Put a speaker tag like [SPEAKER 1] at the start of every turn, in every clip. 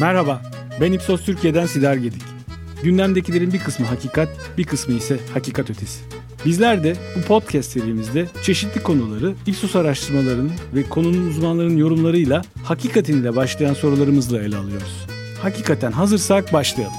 [SPEAKER 1] Merhaba, ben Ipsos Türkiye'den Sidar Gedik. Gündemdekilerin bir kısmı hakikat, bir kısmı ise hakikat ötesi. Bizler de bu podcast serimizde çeşitli konuları Ipsos araştırmalarının ve konunun uzmanlarının yorumlarıyla hakikatinde başlayan sorularımızla ele alıyoruz. Hakikaten hazırsak başlayalım.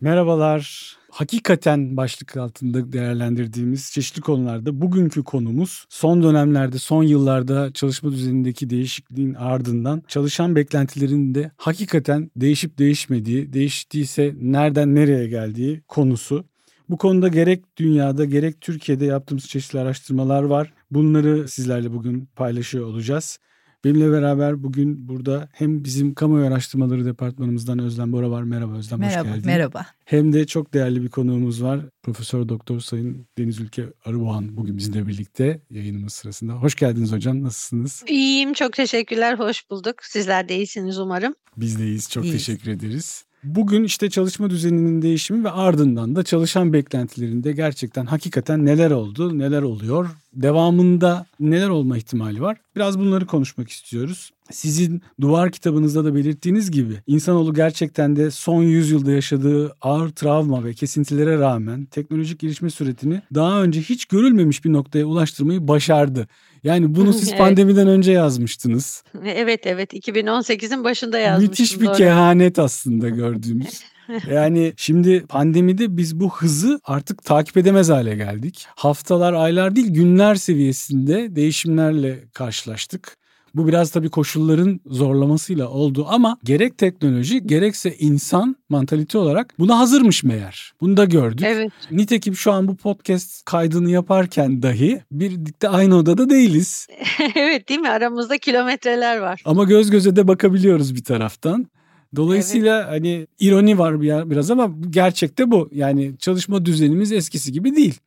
[SPEAKER 1] Merhabalar. Hakikaten başlık altında değerlendirdiğimiz çeşitli konularda bugünkü konumuz son dönemlerde, son yıllarda çalışma düzenindeki değişikliğin ardından çalışan beklentilerinde hakikaten değişip değişmediği, değiştiyse nereden nereye geldiği konusu. Bu konuda gerek dünyada gerek Türkiye'de yaptığımız çeşitli araştırmalar var. Bunları sizlerle bugün paylaşıyor olacağız. Benimle beraber bugün burada hem bizim kamuoyu araştırmaları departmanımızdan Özlem Bora var. Merhaba Özlem
[SPEAKER 2] merhaba,
[SPEAKER 1] hoş geldin.
[SPEAKER 2] Merhaba.
[SPEAKER 1] Hem de çok değerli bir konuğumuz var. Profesör Doktor Sayın Deniz Ülke Arıboğan bugün bizimle birlikte yayınımız sırasında. Hoş geldiniz hocam. Nasılsınız?
[SPEAKER 3] İyiyim. Çok teşekkürler. Hoş bulduk. Sizler de iyisiniz umarım.
[SPEAKER 1] Biz de iyiyiz. Çok
[SPEAKER 2] İyiyiz.
[SPEAKER 1] teşekkür ederiz. Bugün işte çalışma düzeninin değişimi ve ardından da çalışan beklentilerinde gerçekten hakikaten neler oldu, neler oluyor, devamında neler olma ihtimali var. Biraz bunları konuşmak istiyoruz. Sizin duvar kitabınızda da belirttiğiniz gibi insanoğlu gerçekten de son yüzyılda yaşadığı ağır travma ve kesintilere rağmen teknolojik gelişme süretini daha önce hiç görülmemiş bir noktaya ulaştırmayı başardı. Yani bunu siz
[SPEAKER 3] Evet.
[SPEAKER 1] pandemiden önce yazmıştınız.
[SPEAKER 3] Evet evet 2018'in başında yazmıştım.
[SPEAKER 1] Müthiş bir
[SPEAKER 3] doğru.
[SPEAKER 1] kehanet aslında gördüğümüz. Yani şimdi pandemide biz bu hızı artık takip edemez hale geldik. Haftalar, aylar değil günler seviyesinde değişimlerle karşılaştık. Bu biraz tabii koşulların zorlamasıyla oldu ama gerek teknoloji gerekse insan mantalite olarak buna hazırmış meğer. Bunu da gördük.
[SPEAKER 3] Evet.
[SPEAKER 1] Nitekim şu an bu podcast kaydını yaparken dahi birlikte aynı odada değiliz.
[SPEAKER 3] evet değil mi? Aramızda kilometreler var.
[SPEAKER 1] Ama göz göze de bakabiliyoruz bir taraftan. Dolayısıyla hani ironi var biraz ama gerçekte bu. Yani çalışma düzenimiz eskisi gibi değil.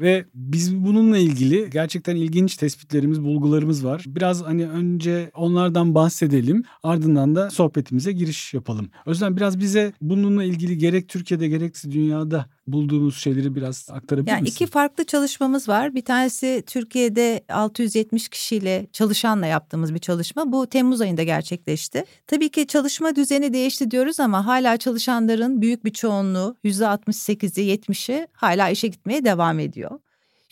[SPEAKER 1] Ve biz bununla ilgili gerçekten ilginç tespitlerimiz, bulgularımız var. Biraz hani önce onlardan bahsedelim. Ardından da sohbetimize giriş yapalım. Özlem biraz bize bununla ilgili gerek Türkiye'de gerekse dünyada bulduğunuz şeyleri biraz aktarabilir
[SPEAKER 2] Yani
[SPEAKER 1] misin?
[SPEAKER 2] iki farklı çalışmamız var. Bir tanesi Türkiye'de 670 kişiyle çalışanla yaptığımız bir çalışma. Bu Temmuz ayında gerçekleşti. Tabii ki çalışma düzeni değişti diyoruz ama hala çalışanların büyük bir çoğunluğu %68'i 70'i hala işe gitmeye devam ediyor.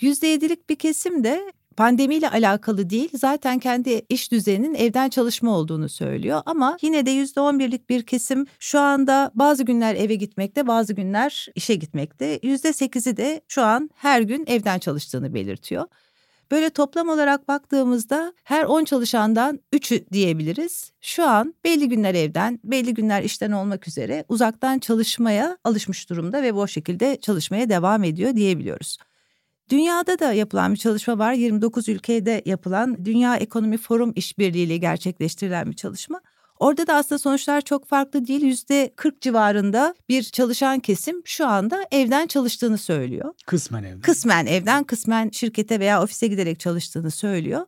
[SPEAKER 2] %7'lik bir kesim de pandemiyle alakalı değil zaten kendi iş düzeninin evden çalışma olduğunu söylüyor ama yine de %11'lik bir kesim şu anda bazı günler eve gitmekte bazı günler işe gitmekte %8'i de şu an her gün evden çalıştığını belirtiyor. Böyle toplam olarak baktığımızda her 10 çalışandan 3'ü diyebiliriz. Şu an belli günler evden, belli günler işten olmak üzere uzaktan çalışmaya alışmış durumda ve bu şekilde çalışmaya devam ediyor diyebiliyoruz. Dünyada da yapılan bir çalışma var. 29 ülkede yapılan Dünya Ekonomi Forum işbirliğiyle gerçekleştirilen bir çalışma. Orada da aslında sonuçlar çok farklı değil. Yüzde 40 civarında bir çalışan kesim şu anda evden çalıştığını söylüyor.
[SPEAKER 1] Kısmen evde.
[SPEAKER 2] Kısmen evden, kısmen şirkete veya ofise giderek çalıştığını söylüyor.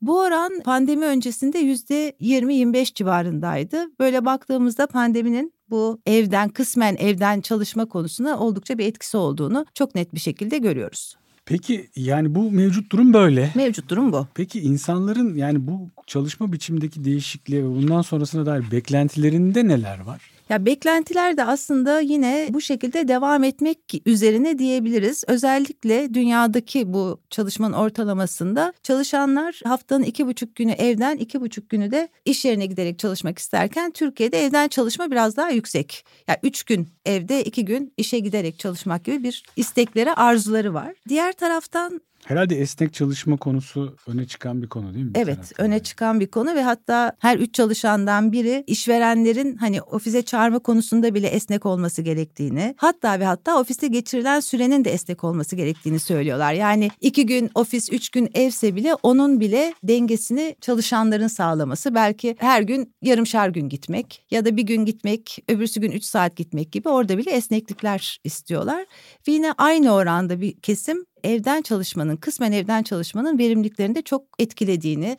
[SPEAKER 2] Bu oran pandemi öncesinde yüzde 20-25 civarındaydı. Böyle baktığımızda pandeminin bu evden, kısmen evden çalışma konusuna oldukça bir etkisi olduğunu çok net bir şekilde görüyoruz.
[SPEAKER 1] Peki yani bu mevcut durum böyle.
[SPEAKER 2] Mevcut durum bu.
[SPEAKER 1] Peki insanların yani bu çalışma biçimindeki değişikliğe ve bundan sonrasına dair beklentilerinde neler var?
[SPEAKER 2] Ya beklentiler de aslında yine bu şekilde devam etmek üzerine diyebiliriz. Özellikle dünyadaki bu çalışmanın ortalamasında çalışanlar haftanın iki buçuk günü evden iki buçuk günü de iş yerine giderek çalışmak isterken Türkiye'de evden çalışma biraz daha yüksek. Ya üç gün evde iki gün işe giderek çalışmak gibi bir istekleri arzuları var. Diğer taraftan
[SPEAKER 1] Herhalde esnek çalışma konusu öne çıkan bir konu değil mi?
[SPEAKER 2] Evet
[SPEAKER 1] taraftan?
[SPEAKER 2] öne çıkan bir konu ve hatta her üç çalışandan biri işverenlerin hani ofise çağırma konusunda bile esnek olması gerektiğini hatta ve hatta ofiste geçirilen sürenin de esnek olması gerektiğini söylüyorlar. Yani iki gün ofis üç gün evse bile onun bile dengesini çalışanların sağlaması belki her gün yarımşar gün gitmek ya da bir gün gitmek öbürsü gün üç saat gitmek gibi orada bile esneklikler istiyorlar. Ve yine aynı oranda bir kesim evden çalışmanın, kısmen evden çalışmanın verimliliklerini de çok etkilediğini,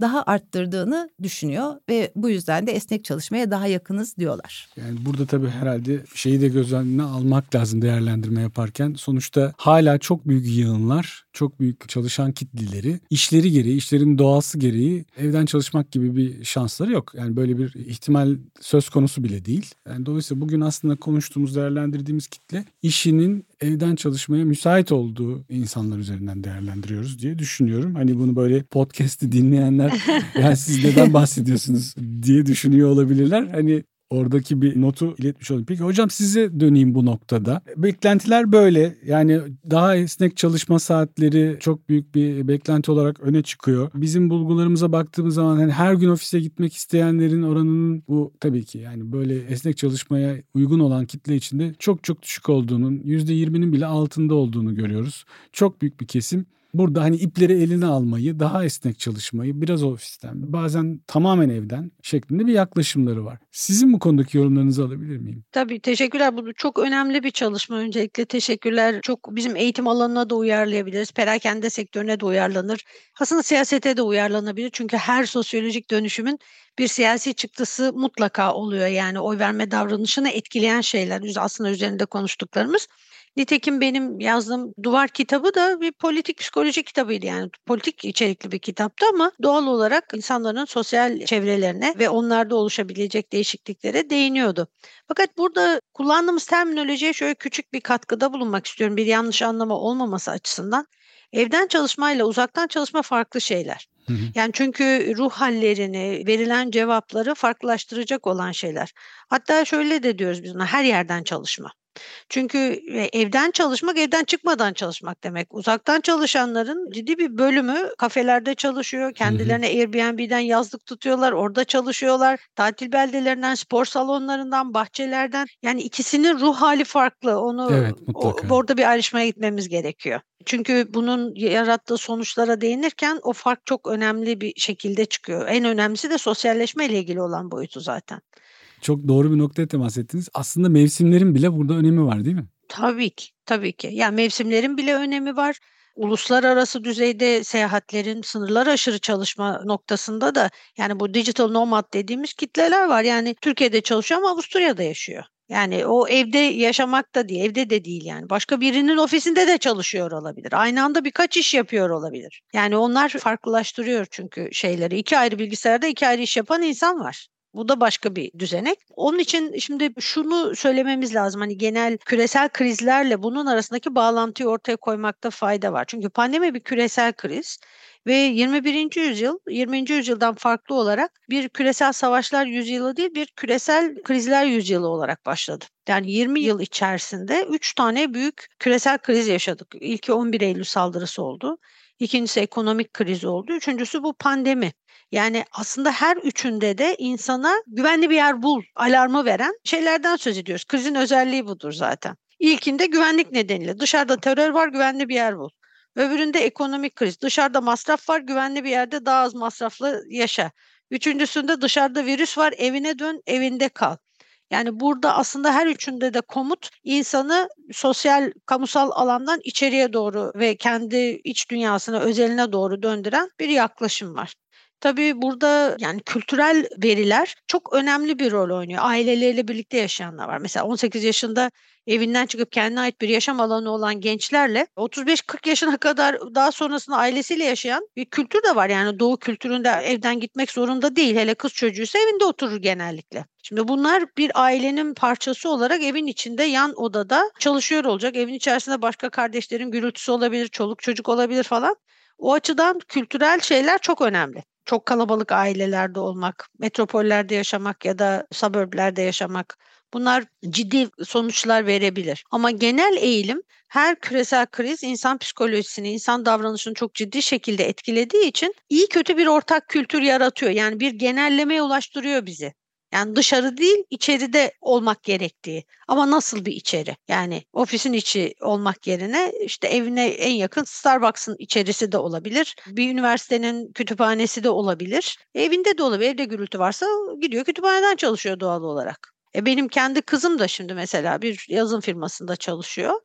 [SPEAKER 2] daha arttırdığını düşünüyor ve bu yüzden de esnek çalışmaya daha yakınız diyorlar.
[SPEAKER 1] Yani burada tabii herhalde şeyi de göz önüne almak lazım değerlendirme yaparken. Sonuçta hala çok büyük yığınlar, çok büyük çalışan kitleleri işleri gereği, işlerin doğası gereği evden çalışmak gibi bir şansları yok. Yani böyle bir ihtimal söz konusu bile değil. Yani dolayısıyla bugün aslında konuştuğumuz, değerlendirdiğimiz kitle işinin evden çalışmaya müsait olduğu insanlar üzerinden değerlendiriyoruz diye düşünüyorum. Hani bunu böyle podcast'i dinleyenler yani siz neden bahsediyorsunuz diye düşünüyor olabilirler. Hani Oradaki bir notu iletmiş olayım. Peki hocam size döneyim bu noktada. Beklentiler böyle. Yani daha esnek çalışma saatleri çok büyük bir beklenti olarak öne çıkıyor. Bizim bulgularımıza baktığımız zaman hani her gün ofise gitmek isteyenlerin oranının bu tabii ki yani böyle esnek çalışmaya uygun olan kitle içinde çok çok düşük olduğunun %20'nin bile altında olduğunu görüyoruz. Çok büyük bir kesim burada hani ipleri eline almayı, daha esnek çalışmayı, biraz ofisten, bazen tamamen evden şeklinde bir yaklaşımları var. Sizin bu konudaki yorumlarınızı alabilir miyim?
[SPEAKER 3] Tabii teşekkürler. Bu çok önemli bir çalışma öncelikle. Teşekkürler. Çok bizim eğitim alanına da uyarlayabiliriz. Perakende sektörüne de uyarlanır. Aslında siyasete de uyarlanabilir. Çünkü her sosyolojik dönüşümün bir siyasi çıktısı mutlaka oluyor. Yani oy verme davranışını etkileyen şeyler aslında üzerinde konuştuklarımız. Nitekim benim yazdığım duvar kitabı da bir politik psikoloji kitabıydı yani politik içerikli bir kitaptı ama doğal olarak insanların sosyal çevrelerine ve onlarda oluşabilecek değişikliklere değiniyordu. Fakat burada kullandığımız terminolojiye şöyle küçük bir katkıda bulunmak istiyorum bir yanlış anlama olmaması açısından. Evden çalışmayla uzaktan çalışma farklı şeyler. Yani çünkü ruh hallerini, verilen cevapları farklılaştıracak olan şeyler. Hatta şöyle de diyoruz biz ona her yerden çalışma. Çünkü evden çalışmak, evden çıkmadan çalışmak demek. Uzaktan çalışanların ciddi bir bölümü kafelerde çalışıyor. Kendilerine Airbnb'den yazlık tutuyorlar, orada çalışıyorlar. Tatil beldelerinden, spor salonlarından, bahçelerden. Yani ikisinin ruh hali farklı. Onu
[SPEAKER 1] evet,
[SPEAKER 3] o, orada bir ayrışmaya gitmemiz gerekiyor. Çünkü bunun yarattığı sonuçlara değinirken o fark çok önemli bir şekilde çıkıyor. En önemlisi de sosyalleşme ile ilgili olan boyutu zaten.
[SPEAKER 1] Çok doğru bir noktaya temas ettiniz. Aslında mevsimlerin bile burada önemi var değil mi?
[SPEAKER 3] Tabii ki, tabii ki. Yani mevsimlerin bile önemi var. Uluslararası düzeyde seyahatlerin sınırlar aşırı çalışma noktasında da yani bu digital nomad dediğimiz kitleler var. Yani Türkiye'de çalışıyor ama Avusturya'da yaşıyor. Yani o evde yaşamak da değil, evde de değil yani. Başka birinin ofisinde de çalışıyor olabilir. Aynı anda birkaç iş yapıyor olabilir. Yani onlar farklılaştırıyor çünkü şeyleri. İki ayrı bilgisayarda iki ayrı iş yapan insan var. Bu da başka bir düzenek. Onun için şimdi şunu söylememiz lazım. Hani genel küresel krizlerle bunun arasındaki bağlantıyı ortaya koymakta fayda var. Çünkü pandemi bir küresel kriz ve 21. yüzyıl 20. yüzyıldan farklı olarak bir küresel savaşlar yüzyılı değil bir küresel krizler yüzyılı olarak başladı. Yani 20 yıl içerisinde 3 tane büyük küresel kriz yaşadık. İlki 11 Eylül saldırısı oldu. İkincisi ekonomik kriz oldu. Üçüncüsü bu pandemi. Yani aslında her üçünde de insana güvenli bir yer bul alarmı veren şeylerden söz ediyoruz. Krizin özelliği budur zaten. İlkinde güvenlik nedeniyle dışarıda terör var güvenli bir yer bul. Öbüründe ekonomik kriz. Dışarıda masraf var güvenli bir yerde daha az masraflı yaşa. Üçüncüsünde dışarıda virüs var evine dön evinde kal. Yani burada aslında her üçünde de komut insanı sosyal, kamusal alandan içeriye doğru ve kendi iç dünyasına, özeline doğru döndüren bir yaklaşım var. Tabii burada yani kültürel veriler çok önemli bir rol oynuyor. Aileleriyle birlikte yaşayanlar var. Mesela 18 yaşında evinden çıkıp kendine ait bir yaşam alanı olan gençlerle 35-40 yaşına kadar daha sonrasında ailesiyle yaşayan bir kültür de var. Yani doğu kültüründe evden gitmek zorunda değil. Hele kız çocuğuysa evinde oturur genellikle. Şimdi bunlar bir ailenin parçası olarak evin içinde yan odada çalışıyor olacak. Evin içerisinde başka kardeşlerin gürültüsü olabilir, çoluk çocuk olabilir falan. O açıdan kültürel şeyler çok önemli çok kalabalık ailelerde olmak, metropollerde yaşamak ya da suburblerde yaşamak bunlar ciddi sonuçlar verebilir. Ama genel eğilim her küresel kriz insan psikolojisini, insan davranışını çok ciddi şekilde etkilediği için iyi kötü bir ortak kültür yaratıyor. Yani bir genellemeye ulaştırıyor bizi. Yani dışarı değil içeride olmak gerektiği. Ama nasıl bir içeri? Yani ofisin içi olmak yerine işte evine en yakın Starbucks'ın içerisi de olabilir. Bir üniversitenin kütüphanesi de olabilir. Evinde de olabilir. Evde gürültü varsa gidiyor kütüphaneden çalışıyor doğal olarak. E benim kendi kızım da şimdi mesela bir yazım firmasında çalışıyor.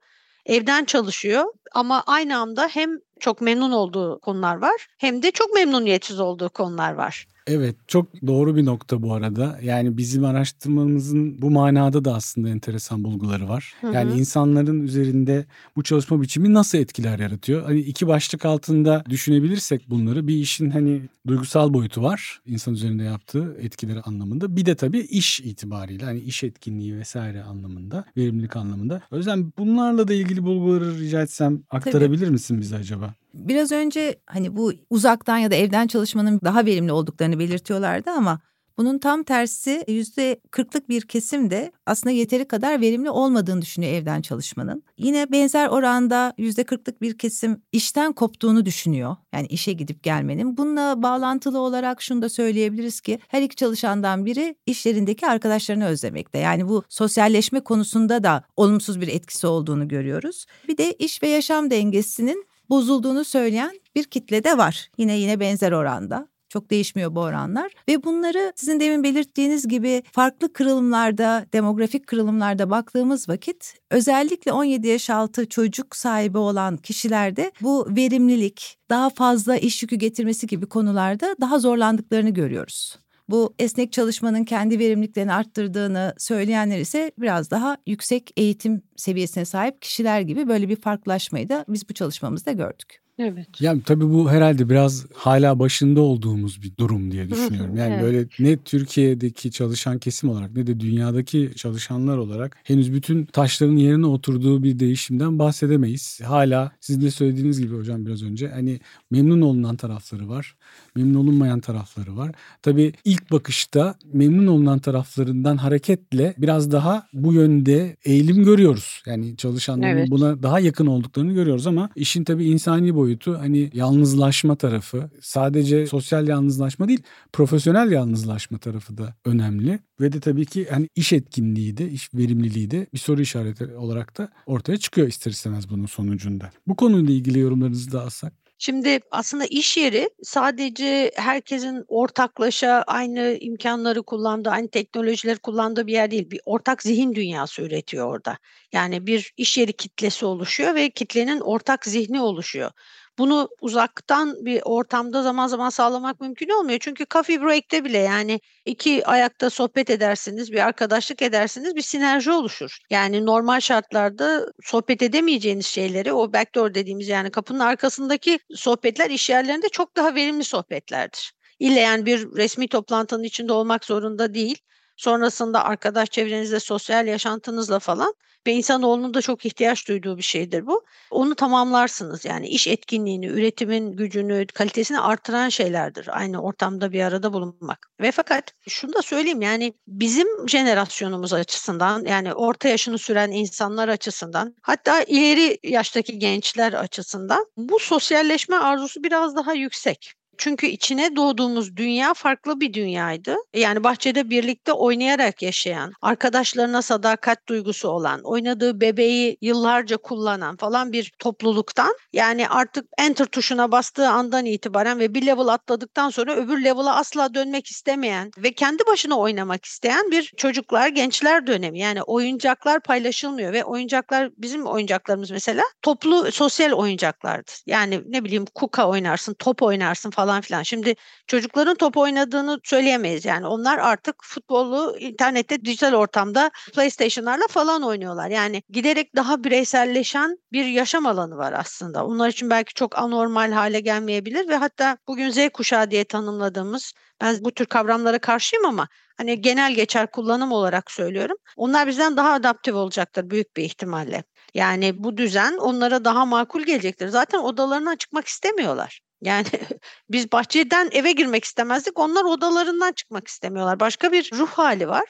[SPEAKER 3] evden çalışıyor ama aynı anda hem çok memnun olduğu konular var hem de çok memnuniyetsiz olduğu konular var.
[SPEAKER 1] Evet çok doğru bir nokta bu arada. Yani bizim araştırmamızın bu manada da aslında enteresan bulguları var. Hı hı. Yani insanların üzerinde bu çalışma biçimi nasıl etkiler yaratıyor? Hani iki başlık altında düşünebilirsek bunları bir işin hani duygusal boyutu var. insan üzerinde yaptığı etkileri anlamında. Bir de tabii iş itibariyle hani iş etkinliği vesaire anlamında, verimlilik anlamında. O yüzden bunlarla da ilgili bulguları rica etsem aktarabilir tabii. misin bize acaba?
[SPEAKER 2] Biraz önce hani bu uzaktan ya da evden çalışmanın daha verimli olduklarını belirtiyorlardı ama bunun tam tersi yüzde kırklık bir kesim de aslında yeteri kadar verimli olmadığını düşünüyor evden çalışmanın. Yine benzer oranda yüzde kırklık bir kesim işten koptuğunu düşünüyor. Yani işe gidip gelmenin. Bununla bağlantılı olarak şunu da söyleyebiliriz ki her iki çalışandan biri işlerindeki arkadaşlarını özlemekte. Yani bu sosyalleşme konusunda da olumsuz bir etkisi olduğunu görüyoruz. Bir de iş ve yaşam dengesinin bozulduğunu söyleyen bir kitle de var. Yine yine benzer oranda. Çok değişmiyor bu oranlar ve bunları sizin demin belirttiğiniz gibi farklı kırılımlarda, demografik kırılımlarda baktığımız vakit özellikle 17 yaş altı çocuk sahibi olan kişilerde bu verimlilik, daha fazla iş yükü getirmesi gibi konularda daha zorlandıklarını görüyoruz. Bu esnek çalışmanın kendi verimliliklerini arttırdığını söyleyenler ise biraz daha yüksek eğitim seviyesine sahip kişiler gibi böyle bir farklılaşmayı da biz bu çalışmamızda gördük.
[SPEAKER 3] Evet.
[SPEAKER 1] Yani tabii bu herhalde biraz hala başında olduğumuz bir durum diye düşünüyorum. Yani evet. böyle ne Türkiye'deki çalışan kesim olarak ne de dünyadaki çalışanlar olarak henüz bütün taşların yerine oturduğu bir değişimden bahsedemeyiz. Hala sizin de söylediğiniz gibi hocam biraz önce hani memnun olunan tarafları var, memnun olunmayan tarafları var. Tabii ilk bakışta memnun olunan taraflarından hareketle biraz daha bu yönde eğilim görüyoruz. Yani çalışanların evet. buna daha yakın olduklarını görüyoruz ama işin tabii insani boyutu hani yalnızlaşma tarafı sadece sosyal yalnızlaşma değil profesyonel yalnızlaşma tarafı da önemli. Ve de tabii ki hani iş etkinliği de iş verimliliği de bir soru işareti olarak da ortaya çıkıyor ister istemez bunun sonucunda. Bu konuyla ilgili yorumlarınızı da alsak.
[SPEAKER 3] Şimdi aslında iş yeri sadece herkesin ortaklaşa aynı imkanları kullandığı, aynı teknolojileri kullandığı bir yer değil. Bir ortak zihin dünyası üretiyor orada. Yani bir iş yeri kitlesi oluşuyor ve kitlenin ortak zihni oluşuyor. Bunu uzaktan bir ortamda zaman zaman sağlamak mümkün olmuyor. Çünkü coffee break'te bile yani iki ayakta sohbet edersiniz, bir arkadaşlık edersiniz, bir sinerji oluşur. Yani normal şartlarda sohbet edemeyeceğiniz şeyleri o backdoor dediğimiz yani kapının arkasındaki sohbetler iş yerlerinde çok daha verimli sohbetlerdir. İlle yani bir resmi toplantının içinde olmak zorunda değil. Sonrasında arkadaş çevrenizde, sosyal yaşantınızla falan ve insanoğlunun da çok ihtiyaç duyduğu bir şeydir bu. Onu tamamlarsınız yani iş etkinliğini, üretimin gücünü, kalitesini artıran şeylerdir. Aynı ortamda bir arada bulunmak. Ve fakat şunu da söyleyeyim yani bizim jenerasyonumuz açısından yani orta yaşını süren insanlar açısından hatta ileri yaştaki gençler açısından bu sosyalleşme arzusu biraz daha yüksek. Çünkü içine doğduğumuz dünya farklı bir dünyaydı. Yani bahçede birlikte oynayarak yaşayan, arkadaşlarına sadakat duygusu olan, oynadığı bebeği yıllarca kullanan falan bir topluluktan yani artık enter tuşuna bastığı andan itibaren ve bir level atladıktan sonra öbür level'a asla dönmek istemeyen ve kendi başına oynamak isteyen bir çocuklar, gençler dönemi. Yani oyuncaklar paylaşılmıyor ve oyuncaklar bizim oyuncaklarımız mesela toplu sosyal oyuncaklardı. Yani ne bileyim kuka oynarsın, top oynarsın falan falan filan. Şimdi çocukların top oynadığını söyleyemeyiz. Yani onlar artık futbolu internette, dijital ortamda PlayStation'larla falan oynuyorlar. Yani giderek daha bireyselleşen bir yaşam alanı var aslında. Onlar için belki çok anormal hale gelmeyebilir ve hatta bugün Z kuşağı diye tanımladığımız ben bu tür kavramlara karşıyım ama hani genel geçer kullanım olarak söylüyorum. Onlar bizden daha adaptif olacaktır büyük bir ihtimalle. Yani bu düzen onlara daha makul gelecektir. Zaten odalarından çıkmak istemiyorlar. Yani biz bahçeden eve girmek istemezdik. Onlar odalarından çıkmak istemiyorlar. Başka bir ruh hali var.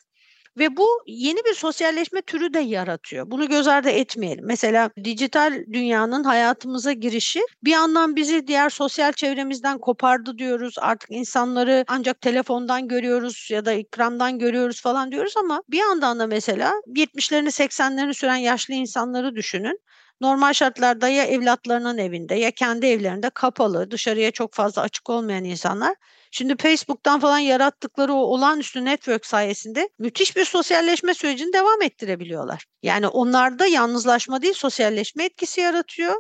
[SPEAKER 3] Ve bu yeni bir sosyalleşme türü de yaratıyor. Bunu göz ardı etmeyelim. Mesela dijital dünyanın hayatımıza girişi bir yandan bizi diğer sosyal çevremizden kopardı diyoruz. Artık insanları ancak telefondan görüyoruz ya da ekrandan görüyoruz falan diyoruz ama bir yandan da mesela 70'lerini 80'lerini süren yaşlı insanları düşünün. Normal şartlarda ya evlatlarının evinde ya kendi evlerinde kapalı, dışarıya çok fazla açık olmayan insanlar Şimdi Facebook'tan falan yarattıkları o olağanüstü network sayesinde müthiş bir sosyalleşme sürecini devam ettirebiliyorlar. Yani onlarda yalnızlaşma değil sosyalleşme etkisi yaratıyor.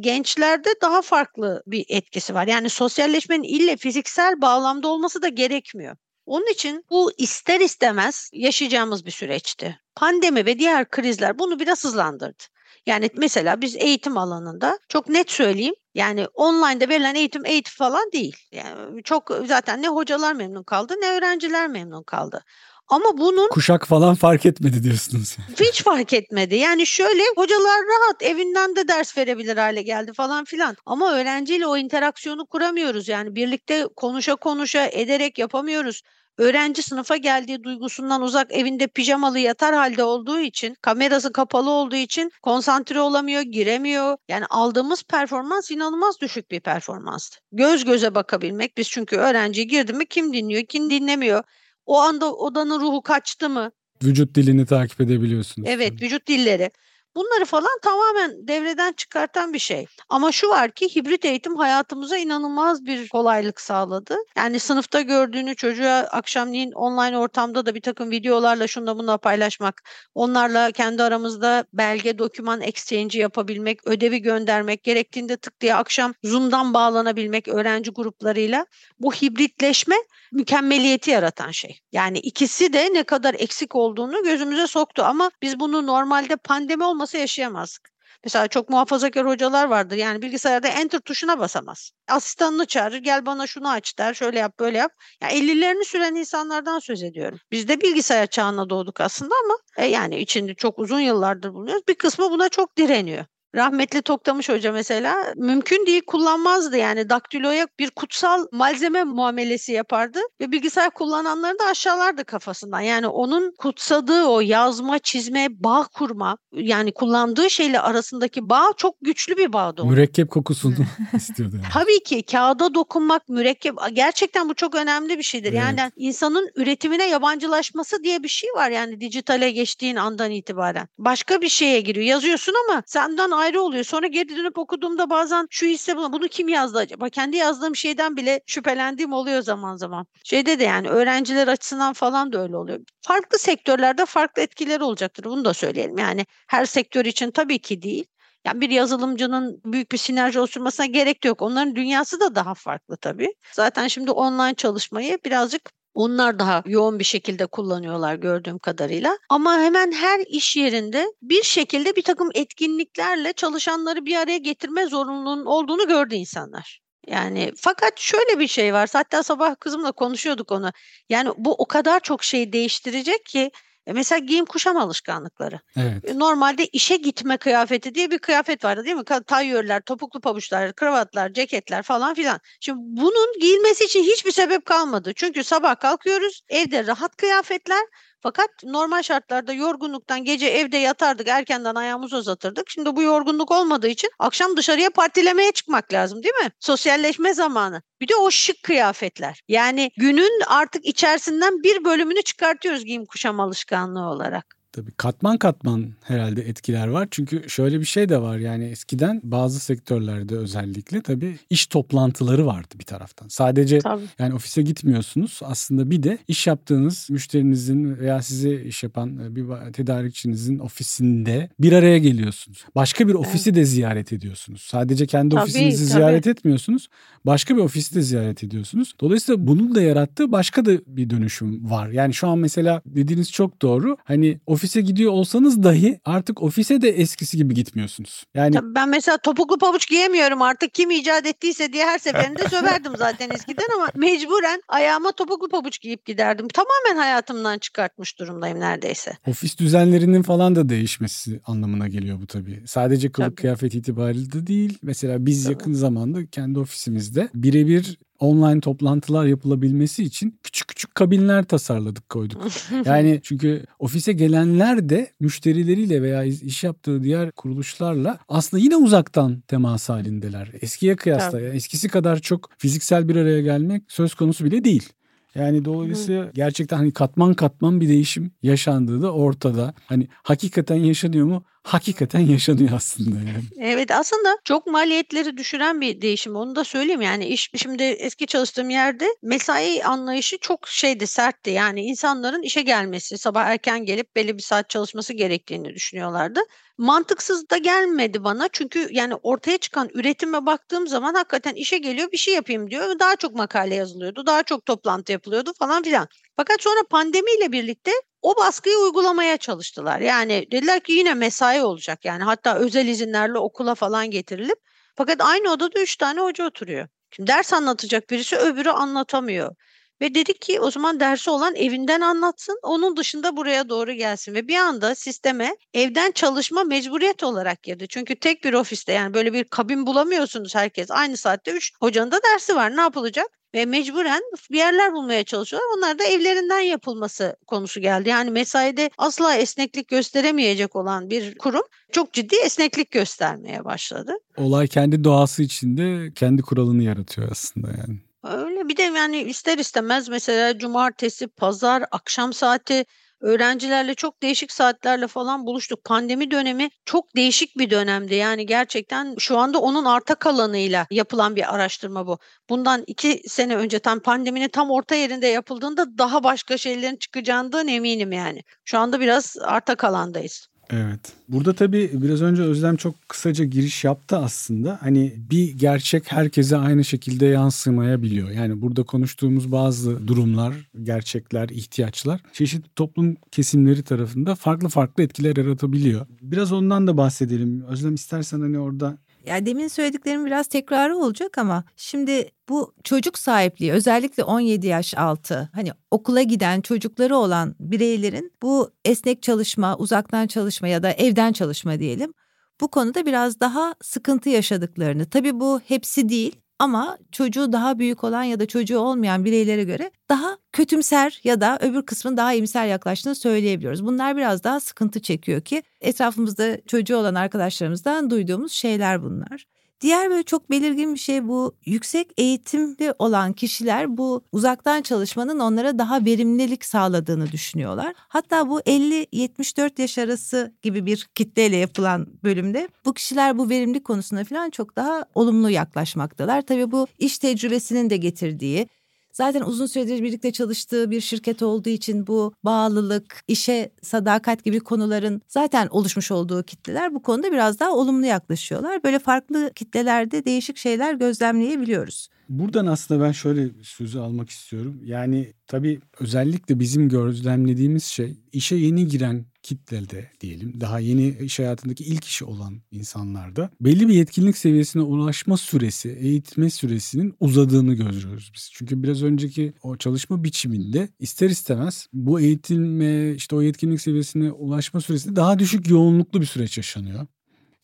[SPEAKER 3] Gençlerde daha farklı bir etkisi var. Yani sosyalleşmenin ille fiziksel bağlamda olması da gerekmiyor. Onun için bu ister istemez yaşayacağımız bir süreçti. Pandemi ve diğer krizler bunu biraz hızlandırdı. Yani mesela biz eğitim alanında çok net söyleyeyim. Yani online'da verilen eğitim eğitim falan değil. Yani çok zaten ne hocalar memnun kaldı ne öğrenciler memnun kaldı. Ama bunun
[SPEAKER 1] kuşak falan fark etmedi diyorsunuz.
[SPEAKER 3] Hiç fark etmedi. Yani şöyle hocalar rahat evinden de ders verebilir hale geldi falan filan. Ama öğrenciyle o interaksiyonu kuramıyoruz. Yani birlikte konuşa konuşa ederek yapamıyoruz. Öğrenci sınıfa geldiği duygusundan uzak evinde pijamalı yatar halde olduğu için, kamerası kapalı olduğu için konsantre olamıyor, giremiyor. Yani aldığımız performans inanılmaz düşük bir performanstı. Göz göze bakabilmek biz çünkü öğrenci girdi mi kim dinliyor, kim dinlemiyor. O anda odanın ruhu kaçtı mı?
[SPEAKER 1] Vücut dilini takip edebiliyorsunuz.
[SPEAKER 3] Evet, vücut dilleri. Bunları falan tamamen devreden çıkartan bir şey. Ama şu var ki hibrit eğitim hayatımıza inanılmaz bir kolaylık sağladı. Yani sınıfta gördüğünü çocuğa akşamleyin online ortamda da bir takım videolarla şunda bununla paylaşmak, onlarla kendi aramızda belge, doküman exchange yapabilmek, ödevi göndermek, gerektiğinde tık diye akşam Zoom'dan bağlanabilmek öğrenci gruplarıyla bu hibritleşme mükemmeliyeti yaratan şey. Yani ikisi de ne kadar eksik olduğunu gözümüze soktu ama biz bunu normalde pandemi olmasa yaşayamazdık. Mesela çok muhafazakar hocalar vardır. Yani bilgisayarda enter tuşuna basamaz. Asistanını çağırır gel bana şunu aç der şöyle yap böyle yap. Yani 50'lerini süren insanlardan söz ediyorum. Biz de bilgisayar çağına doğduk aslında ama e yani içinde çok uzun yıllardır bulunuyoruz. Bir kısmı buna çok direniyor. Rahmetli Toktamış Hoca mesela mümkün değil kullanmazdı yani daktiloya bir kutsal malzeme muamelesi yapardı ve bilgisayar kullananları da aşağılardı kafasından. Yani onun kutsadığı o yazma, çizme, bağ kurma yani kullandığı şeyle arasındaki bağ çok güçlü bir bağdı. Onun.
[SPEAKER 1] Mürekkep kokusunu istiyordu. Yani.
[SPEAKER 3] Tabii ki kağıda dokunmak, mürekkep gerçekten bu çok önemli bir şeydir. Evet. Yani insanın üretimine yabancılaşması diye bir şey var yani dijitale geçtiğin andan itibaren. Başka bir şeye giriyor. Yazıyorsun ama senden ayrı oluyor. Sonra geri dönüp okuduğumda bazen şu hisse bunu, bunu kim yazdı acaba? Kendi yazdığım şeyden bile şüphelendiğim oluyor zaman zaman. Şeyde de yani öğrenciler açısından falan da öyle oluyor. Farklı sektörlerde farklı etkileri olacaktır. Bunu da söyleyelim. Yani her sektör için tabii ki değil. Yani bir yazılımcının büyük bir sinerji oluşturmasına gerek yok. Onların dünyası da daha farklı tabii. Zaten şimdi online çalışmayı birazcık onlar daha yoğun bir şekilde kullanıyorlar gördüğüm kadarıyla. Ama hemen her iş yerinde bir şekilde bir takım etkinliklerle çalışanları bir araya getirme zorunluluğunun olduğunu gördü insanlar. Yani fakat şöyle bir şey var. Hatta sabah kızımla konuşuyorduk onu. Yani bu o kadar çok şey değiştirecek ki mesela giyim kuşam alışkanlıkları.
[SPEAKER 1] Evet.
[SPEAKER 3] E, normalde işe gitme kıyafeti diye bir kıyafet vardı değil mi? Tayyörler, topuklu pabuçlar, kravatlar, ceketler falan filan. Şimdi bunun giyilmesi için hiçbir sebep kalmadı. Çünkü sabah kalkıyoruz, evde rahat kıyafetler fakat normal şartlarda yorgunluktan gece evde yatardık, erkenden ayağımızı uzatırdık. Şimdi bu yorgunluk olmadığı için akşam dışarıya partilemeye çıkmak lazım değil mi? Sosyalleşme zamanı. Bir de o şık kıyafetler. Yani günün artık içerisinden bir bölümünü çıkartıyoruz giyim kuşam alışkanlığı olarak.
[SPEAKER 1] Tabii katman katman herhalde etkiler var. Çünkü şöyle bir şey de var yani eskiden bazı sektörlerde özellikle tabii iş toplantıları vardı bir taraftan. Sadece tabii. yani ofise gitmiyorsunuz. Aslında bir de iş yaptığınız müşterinizin veya size iş yapan e, bir tedarikçinizin ofisinde bir araya geliyorsunuz. Başka bir ofisi evet. de ziyaret ediyorsunuz. Sadece kendi tabii, ofisinizi tabii. ziyaret etmiyorsunuz. Başka bir ofisi de ziyaret ediyorsunuz. Dolayısıyla bunun da yarattığı başka da bir dönüşüm var. Yani şu an mesela dediğiniz çok doğru. Hani ofis ofise gidiyor olsanız dahi artık ofise de eskisi gibi gitmiyorsunuz. Yani
[SPEAKER 3] Tabii ben mesela topuklu pabuç giyemiyorum artık kim icat ettiyse diye her seferinde söverdim zaten eskiden ama mecburen ayağıma topuklu pabuç giyip giderdim. Tamamen hayatımdan çıkartmış durumdayım neredeyse.
[SPEAKER 1] Ofis düzenlerinin falan da değişmesi anlamına geliyor bu tabii. Sadece kılık tabii. kıyafet itibariyle de değil. Mesela biz tabii. yakın zamanda kendi ofisimizde birebir online toplantılar yapılabilmesi için küçük küçük kabinler tasarladık koyduk. yani çünkü ofise gelenler de müşterileriyle veya iş yaptığı diğer kuruluşlarla aslında yine uzaktan temas halindeler. Eskiye kıyasla yani eskisi kadar çok fiziksel bir araya gelmek söz konusu bile değil. Yani dolayısıyla gerçekten hani katman katman bir değişim yaşandığı da ortada. Hani hakikaten yaşanıyor mu? Hakikaten yaşanıyor aslında yani.
[SPEAKER 3] Evet aslında çok maliyetleri düşüren bir değişim onu da söyleyeyim yani iş şimdi eski çalıştığım yerde mesai anlayışı çok şeydi sertti yani insanların işe gelmesi sabah erken gelip belli bir saat çalışması gerektiğini düşünüyorlardı. Mantıksız da gelmedi bana çünkü yani ortaya çıkan üretime baktığım zaman hakikaten işe geliyor bir şey yapayım diyor daha çok makale yazılıyordu daha çok toplantı yapılıyordu falan filan. Fakat sonra pandemiyle birlikte o baskıyı uygulamaya çalıştılar. Yani dediler ki yine mesai olacak yani hatta özel izinlerle okula falan getirilip fakat aynı odada üç tane hoca oturuyor. Şimdi ders anlatacak birisi öbürü anlatamıyor. Ve dedik ki o zaman dersi olan evinden anlatsın, onun dışında buraya doğru gelsin. Ve bir anda sisteme evden çalışma mecburiyet olarak girdi. Çünkü tek bir ofiste yani böyle bir kabin bulamıyorsunuz herkes. Aynı saatte 3 hocanın da dersi var. Ne yapılacak? Ve mecburen bir yerler bulmaya çalışıyorlar. Onlar da evlerinden yapılması konusu geldi. Yani mesaide asla esneklik gösteremeyecek olan bir kurum çok ciddi esneklik göstermeye başladı.
[SPEAKER 1] Olay kendi doğası içinde kendi kuralını yaratıyor aslında yani.
[SPEAKER 3] Öyle bir de yani ister istemez mesela cumartesi, pazar, akşam saati öğrencilerle çok değişik saatlerle falan buluştuk. Pandemi dönemi çok değişik bir dönemdi. Yani gerçekten şu anda onun arta kalanıyla yapılan bir araştırma bu. Bundan iki sene önce tam pandeminin tam orta yerinde yapıldığında daha başka şeylerin çıkacağından eminim yani. Şu anda biraz arta kalandayız.
[SPEAKER 1] Evet. Burada tabii biraz önce Özlem çok kısaca giriş yaptı aslında. Hani bir gerçek herkese aynı şekilde yansımayabiliyor. Yani burada konuştuğumuz bazı durumlar, gerçekler, ihtiyaçlar çeşitli toplum kesimleri tarafında farklı farklı etkiler yaratabiliyor. Biraz ondan da bahsedelim. Özlem istersen hani orada
[SPEAKER 2] ya demin söylediklerim biraz tekrarı olacak ama şimdi bu çocuk sahipliği özellikle 17 yaş altı hani okula giden çocukları olan bireylerin bu esnek çalışma, uzaktan çalışma ya da evden çalışma diyelim bu konuda biraz daha sıkıntı yaşadıklarını. Tabii bu hepsi değil ama çocuğu daha büyük olan ya da çocuğu olmayan bireylere göre daha kötümser ya da öbür kısmın daha iyimser yaklaştığını söyleyebiliyoruz. Bunlar biraz daha sıkıntı çekiyor ki etrafımızda çocuğu olan arkadaşlarımızdan duyduğumuz şeyler bunlar. Diğer böyle çok belirgin bir şey bu yüksek eğitimli olan kişiler bu uzaktan çalışmanın onlara daha verimlilik sağladığını düşünüyorlar. Hatta bu 50-74 yaş arası gibi bir kitleyle yapılan bölümde bu kişiler bu verimlilik konusunda falan çok daha olumlu yaklaşmaktalar. Tabii bu iş tecrübesinin de getirdiği Zaten uzun süredir birlikte çalıştığı bir şirket olduğu için bu bağlılık, işe sadakat gibi konuların zaten oluşmuş olduğu kitleler bu konuda biraz daha olumlu yaklaşıyorlar. Böyle farklı kitlelerde değişik şeyler gözlemleyebiliyoruz.
[SPEAKER 1] Buradan aslında ben şöyle sözü almak istiyorum. Yani tabii özellikle bizim gözlemlediğimiz şey işe yeni giren kitlede diyelim daha yeni iş hayatındaki ilk işi olan insanlarda belli bir yetkinlik seviyesine ulaşma süresi, eğitme süresinin uzadığını görüyoruz biz. Çünkü biraz önceki o çalışma biçiminde ister istemez bu eğitilme işte o yetkinlik seviyesine ulaşma süresi daha düşük yoğunluklu bir süreç yaşanıyor.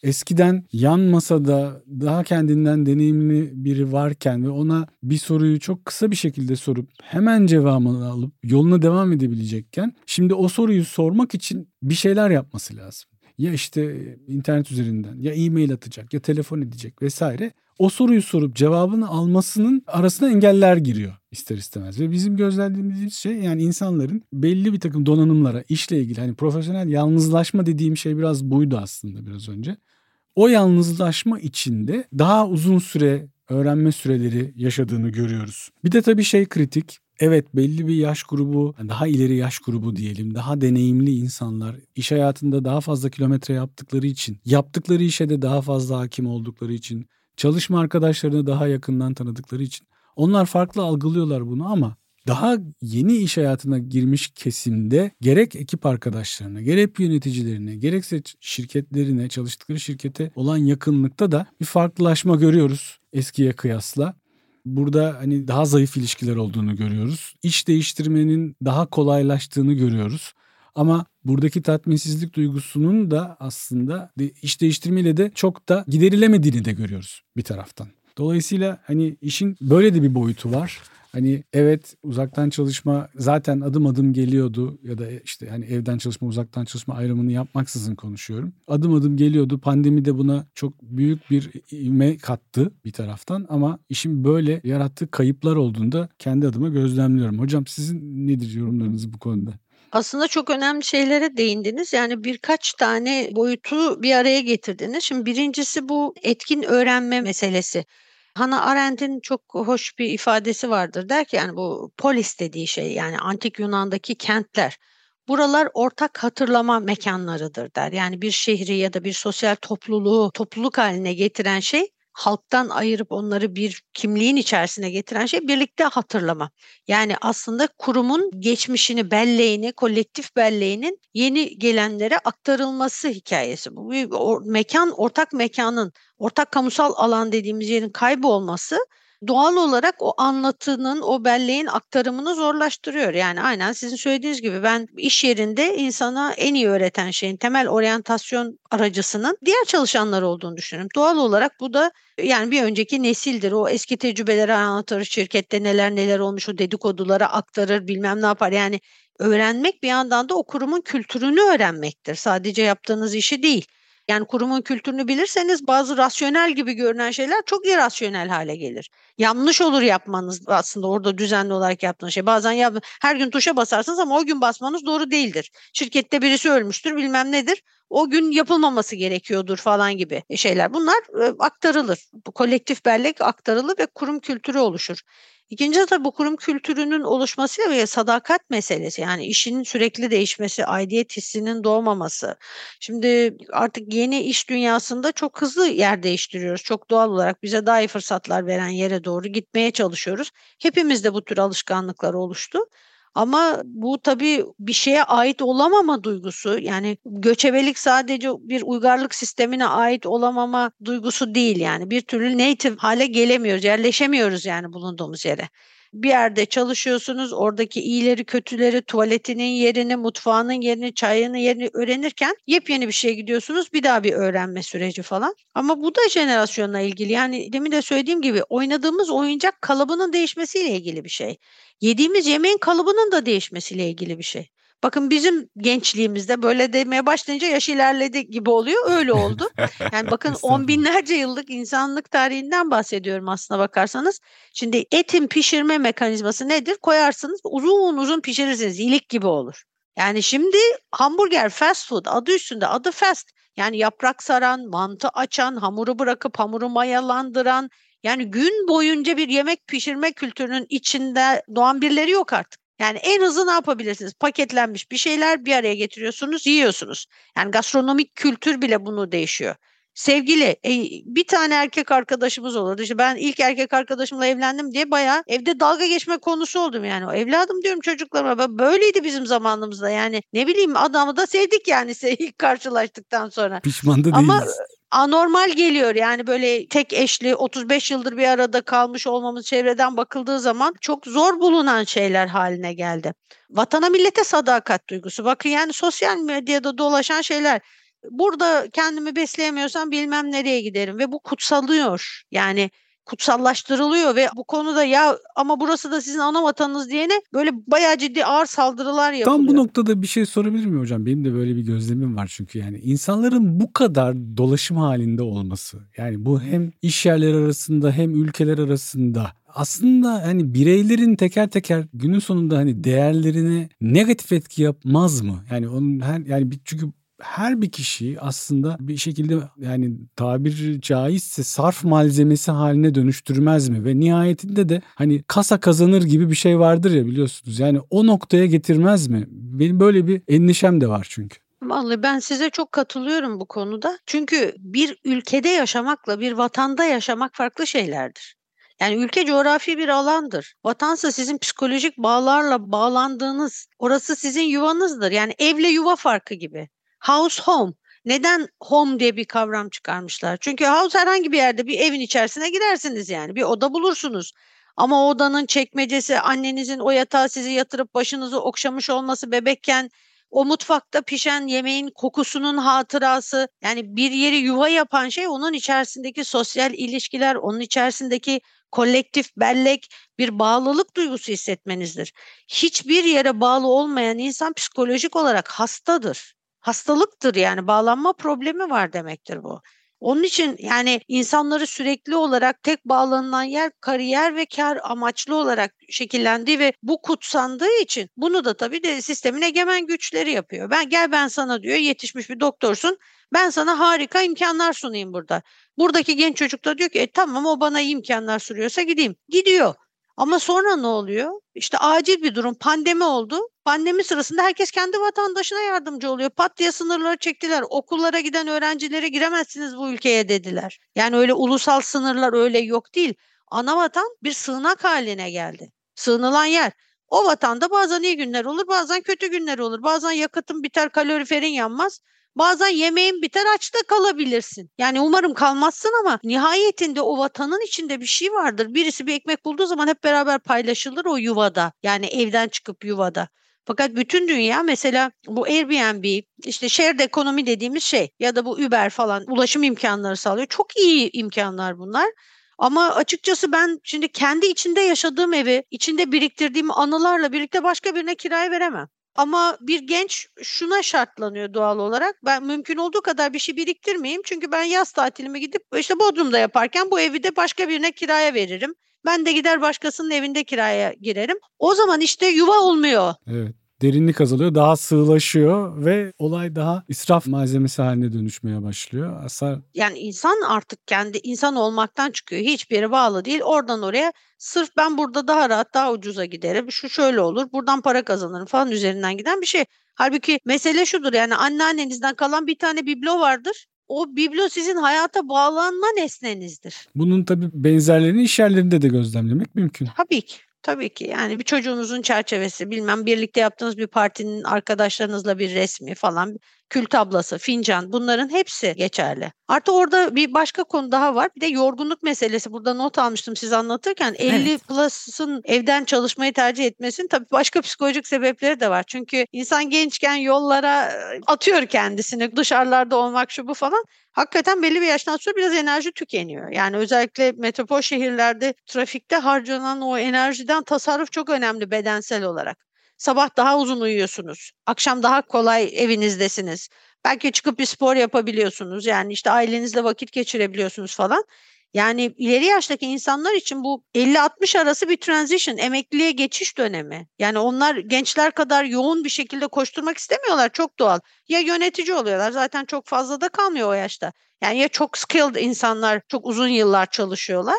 [SPEAKER 1] Eskiden yan masada daha kendinden deneyimli biri varken ve ona bir soruyu çok kısa bir şekilde sorup hemen cevabını alıp yoluna devam edebilecekken şimdi o soruyu sormak için bir şeyler yapması lazım. Ya işte internet üzerinden ya e-mail atacak ya telefon edecek vesaire. O soruyu sorup cevabını almasının arasına engeller giriyor ister istemez. Ve bizim gözlemlediğimiz şey yani insanların belli bir takım donanımlara işle ilgili hani profesyonel yalnızlaşma dediğim şey biraz buydu aslında biraz önce o yalnızlaşma içinde daha uzun süre öğrenme süreleri yaşadığını görüyoruz. Bir de tabii şey kritik. Evet belli bir yaş grubu, daha ileri yaş grubu diyelim, daha deneyimli insanlar iş hayatında daha fazla kilometre yaptıkları için, yaptıkları işe de daha fazla hakim oldukları için, çalışma arkadaşlarını daha yakından tanıdıkları için onlar farklı algılıyorlar bunu ama daha yeni iş hayatına girmiş kesimde gerek ekip arkadaşlarına, gerek yöneticilerine, gerekse şirketlerine, çalıştıkları şirkete olan yakınlıkta da bir farklılaşma görüyoruz eskiye kıyasla. Burada hani daha zayıf ilişkiler olduğunu görüyoruz. İş değiştirmenin daha kolaylaştığını görüyoruz. Ama buradaki tatminsizlik duygusunun da aslında iş değiştirmeyle de çok da giderilemediğini de görüyoruz bir taraftan. Dolayısıyla hani işin böyle de bir boyutu var. Hani evet uzaktan çalışma zaten adım adım geliyordu ya da işte hani evden çalışma uzaktan çalışma ayrımını yapmaksızın konuşuyorum. Adım adım geliyordu. Pandemi de buna çok büyük bir ivme kattı bir taraftan ama işin böyle yarattığı kayıplar olduğunda kendi adıma gözlemliyorum. Hocam sizin nedir yorumlarınız bu konuda?
[SPEAKER 3] Aslında çok önemli şeylere değindiniz. Yani birkaç tane boyutu bir araya getirdiniz. Şimdi birincisi bu etkin öğrenme meselesi. Hannah Arendt'in çok hoş bir ifadesi vardır. Der ki yani bu polis dediği şey yani antik Yunan'daki kentler. Buralar ortak hatırlama mekanlarıdır der. Yani bir şehri ya da bir sosyal topluluğu topluluk haline getiren şey halktan ayırıp onları bir kimliğin içerisine getiren şey birlikte hatırlama. Yani aslında kurumun geçmişini, belleğini, kolektif belleğinin yeni gelenlere aktarılması hikayesi. Bu bir mekan, ortak mekanın, ortak kamusal alan dediğimiz yerin kaybolması doğal olarak o anlatının, o belleğin aktarımını zorlaştırıyor. Yani aynen sizin söylediğiniz gibi ben iş yerinde insana en iyi öğreten şeyin temel oryantasyon aracısının diğer çalışanlar olduğunu düşünüyorum. Doğal olarak bu da yani bir önceki nesildir. O eski tecrübeleri anlatır, şirkette neler neler olmuş o dedikodulara aktarır, bilmem ne yapar. Yani öğrenmek bir yandan da o kurumun kültürünü öğrenmektir. Sadece yaptığınız işi değil. Yani kurumun kültürünü bilirseniz bazı rasyonel gibi görünen şeyler çok irrasyonel hale gelir. Yanlış olur yapmanız aslında orada düzenli olarak yaptığınız şey. Bazen yap her gün tuşa basarsınız ama o gün basmanız doğru değildir. Şirkette birisi ölmüştür bilmem nedir. O gün yapılmaması gerekiyordur falan gibi şeyler. Bunlar aktarılır. Bu kolektif bellek aktarılır ve kurum kültürü oluşur. İkincisi de bu kurum kültürünün oluşmasıyla ve sadakat meselesi yani işinin sürekli değişmesi, aidiyet hissinin doğmaması. Şimdi artık yeni iş dünyasında çok hızlı yer değiştiriyoruz. Çok doğal olarak bize daha iyi fırsatlar veren yere doğru gitmeye çalışıyoruz. Hepimizde bu tür alışkanlıklar oluştu. Ama bu tabii bir şeye ait olamama duygusu yani göçebelik sadece bir uygarlık sistemine ait olamama duygusu değil yani. Bir türlü native hale gelemiyoruz yerleşemiyoruz yani bulunduğumuz yere bir yerde çalışıyorsunuz. Oradaki iyileri, kötüleri, tuvaletinin yerini, mutfağının yerini, çayının yerini öğrenirken yepyeni bir şeye gidiyorsunuz. Bir daha bir öğrenme süreci falan. Ama bu da jenerasyonla ilgili. Yani demin de söylediğim gibi oynadığımız oyuncak kalıbının değişmesiyle ilgili bir şey. Yediğimiz yemeğin kalıbının da değişmesiyle ilgili bir şey. Bakın bizim gençliğimizde böyle demeye başlayınca yaş ilerledi gibi oluyor. Öyle oldu. Yani bakın on binlerce yıllık insanlık tarihinden bahsediyorum aslına bakarsanız. Şimdi etin pişirme mekanizması nedir? Koyarsınız uzun uzun pişirirsiniz. iyilik gibi olur. Yani şimdi hamburger fast food adı üstünde adı fast. Yani yaprak saran, mantı açan, hamuru bırakıp hamuru mayalandıran, yani gün boyunca bir yemek pişirme kültürünün içinde doğan birileri yok artık. Yani en hızlı ne yapabilirsiniz? Paketlenmiş bir şeyler bir araya getiriyorsunuz, yiyorsunuz. Yani gastronomik kültür bile bunu değişiyor. Sevgili e, bir tane erkek arkadaşımız olurdu. İşte ben ilk erkek arkadaşımla evlendim diye bayağı evde dalga geçme konusu oldum yani. O evladım diyorum çocuklarıma. Böyleydi bizim zamanımızda yani. Ne bileyim adamı da sevdik yani ilk karşılaştıktan sonra.
[SPEAKER 1] Pişman da
[SPEAKER 3] Ama anormal geliyor. Yani böyle tek eşli 35 yıldır bir arada kalmış olmamız çevreden bakıldığı zaman çok zor bulunan şeyler haline geldi. Vatana millete sadakat duygusu. Bakın yani sosyal medyada dolaşan şeyler. Burada kendimi besleyemiyorsam bilmem nereye giderim ve bu kutsalıyor. Yani kutsallaştırılıyor ve bu konuda ya ama burası da sizin ana vatanınız diyene böyle bayağı ciddi ağır saldırılar yapılıyor.
[SPEAKER 1] Tam bu noktada bir şey sorabilir miyim hocam? Benim de böyle bir gözlemim var çünkü yani insanların bu kadar dolaşım halinde olması. Yani bu hem iş yerleri arasında hem ülkeler arasında aslında hani bireylerin teker teker günün sonunda hani değerlerine negatif etki yapmaz mı? Yani onun her yani çünkü her bir kişi aslında bir şekilde yani tabir caizse sarf malzemesi haline dönüştürmez mi? Ve nihayetinde de hani kasa kazanır gibi bir şey vardır ya biliyorsunuz. Yani o noktaya getirmez mi? Benim böyle bir endişem de var çünkü.
[SPEAKER 3] Vallahi ben size çok katılıyorum bu konuda. Çünkü bir ülkede yaşamakla bir vatanda yaşamak farklı şeylerdir. Yani ülke coğrafi bir alandır. Vatansa sizin psikolojik bağlarla bağlandığınız, orası sizin yuvanızdır. Yani evle yuva farkı gibi. House home. Neden home diye bir kavram çıkarmışlar? Çünkü house herhangi bir yerde bir evin içerisine girersiniz yani. Bir oda bulursunuz. Ama o odanın çekmecesi annenizin o yatağa sizi yatırıp başınızı okşamış olması bebekken o mutfakta pişen yemeğin kokusunun hatırası yani bir yeri yuva yapan şey onun içerisindeki sosyal ilişkiler, onun içerisindeki kolektif bellek bir bağlılık duygusu hissetmenizdir. Hiçbir yere bağlı olmayan insan psikolojik olarak hastadır hastalıktır yani bağlanma problemi var demektir bu. Onun için yani insanları sürekli olarak tek bağlanılan yer kariyer ve kar amaçlı olarak şekillendi ve bu kutsandığı için bunu da tabii de sistemin egemen güçleri yapıyor. Ben gel ben sana diyor yetişmiş bir doktorsun. Ben sana harika imkanlar sunayım burada. Buradaki genç çocuk da diyor ki e, tamam o bana iyi imkanlar sunuyorsa gideyim. Gidiyor. Ama sonra ne oluyor? İşte acil bir durum pandemi oldu. Pandemi sırasında herkes kendi vatandaşına yardımcı oluyor. Pat diye sınırları çektiler. Okullara giden öğrencilere giremezsiniz bu ülkeye dediler. Yani öyle ulusal sınırlar öyle yok değil. Ana vatan bir sığınak haline geldi. Sığınılan yer. O vatanda bazen iyi günler olur, bazen kötü günler olur. Bazen yakıtın biter, kaloriferin yanmaz. Bazen yemeğin biter açta kalabilirsin. Yani umarım kalmazsın ama nihayetinde o vatanın içinde bir şey vardır. Birisi bir ekmek bulduğu zaman hep beraber paylaşılır o yuvada. Yani evden çıkıp yuvada. Fakat bütün dünya mesela bu Airbnb, işte shared ekonomi dediğimiz şey ya da bu Uber falan ulaşım imkanları sağlıyor. Çok iyi imkanlar bunlar. Ama açıkçası ben şimdi kendi içinde yaşadığım evi, içinde biriktirdiğim anılarla birlikte başka birine kiraya veremem. Ama bir genç şuna şartlanıyor doğal olarak. Ben mümkün olduğu kadar bir şey biriktirmeyeyim. Çünkü ben yaz tatilimi gidip işte Bodrum'da yaparken bu evi de başka birine kiraya veririm. Ben de gider başkasının evinde kiraya girerim. O zaman işte yuva olmuyor.
[SPEAKER 1] Evet derinlik azalıyor, daha sığlaşıyor ve olay daha israf malzemesi haline dönüşmeye başlıyor. Asar
[SPEAKER 3] Yani insan artık kendi insan olmaktan çıkıyor. Hiçbir yere bağlı değil. Oradan oraya sırf ben burada daha rahat, daha ucuza giderim. Şu şöyle olur, buradan para kazanırım falan üzerinden giden bir şey. Halbuki mesele şudur yani anneannenizden kalan bir tane biblo vardır. O biblo sizin hayata bağlanma nesnenizdir.
[SPEAKER 1] Bunun tabii benzerlerini iş yerlerinde de gözlemlemek mümkün.
[SPEAKER 3] Tabii ki. Tabii ki. Yani bir çocuğunuzun çerçevesi bilmem birlikte yaptığınız bir partinin arkadaşlarınızla bir resmi falan kül tablası, fincan bunların hepsi geçerli. Artı orada bir başka konu daha var. Bir de yorgunluk meselesi. Burada not almıştım siz anlatırken. 50 evet. plus'ın evden çalışmayı tercih etmesinin tabii başka psikolojik sebepleri de var. Çünkü insan gençken yollara atıyor kendisini. Dışarılarda olmak şu bu falan. Hakikaten belli bir yaştan sonra biraz enerji tükeniyor. Yani özellikle metropol şehirlerde trafikte harcanan o enerjiden tasarruf çok önemli bedensel olarak. Sabah daha uzun uyuyorsunuz. Akşam daha kolay evinizdesiniz. Belki çıkıp bir spor yapabiliyorsunuz. Yani işte ailenizle vakit geçirebiliyorsunuz falan. Yani ileri yaştaki insanlar için bu 50-60 arası bir transition, emekliliğe geçiş dönemi. Yani onlar gençler kadar yoğun bir şekilde koşturmak istemiyorlar. Çok doğal. Ya yönetici oluyorlar zaten çok fazla da kalmıyor o yaşta. Yani ya çok skilled insanlar çok uzun yıllar çalışıyorlar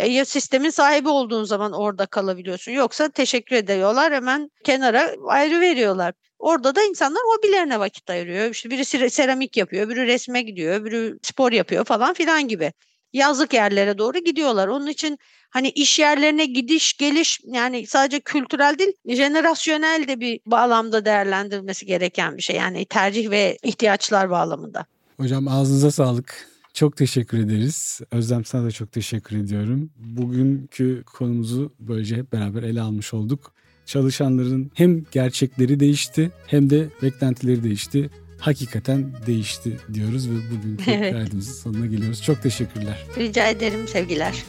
[SPEAKER 3] e, ya sistemin sahibi olduğun zaman orada kalabiliyorsun. Yoksa teşekkür ediyorlar hemen kenara ayrı veriyorlar. Orada da insanlar hobilerine vakit ayırıyor. İşte birisi seramik yapıyor, biri resme gidiyor, biri spor yapıyor falan filan gibi. Yazlık yerlere doğru gidiyorlar. Onun için hani iş yerlerine gidiş geliş yani sadece kültürel değil jenerasyonel de bir bağlamda değerlendirilmesi gereken bir şey. Yani tercih ve ihtiyaçlar bağlamında.
[SPEAKER 1] Hocam ağzınıza sağlık. Çok teşekkür ederiz. Özlem sana da çok teşekkür ediyorum. Bugünkü konumuzu böylece hep beraber ele almış olduk. Çalışanların hem gerçekleri değişti hem de beklentileri değişti. Hakikaten değişti diyoruz ve bugünkü evet. kaydımızın sonuna geliyoruz. Çok teşekkürler.
[SPEAKER 3] Rica ederim sevgiler.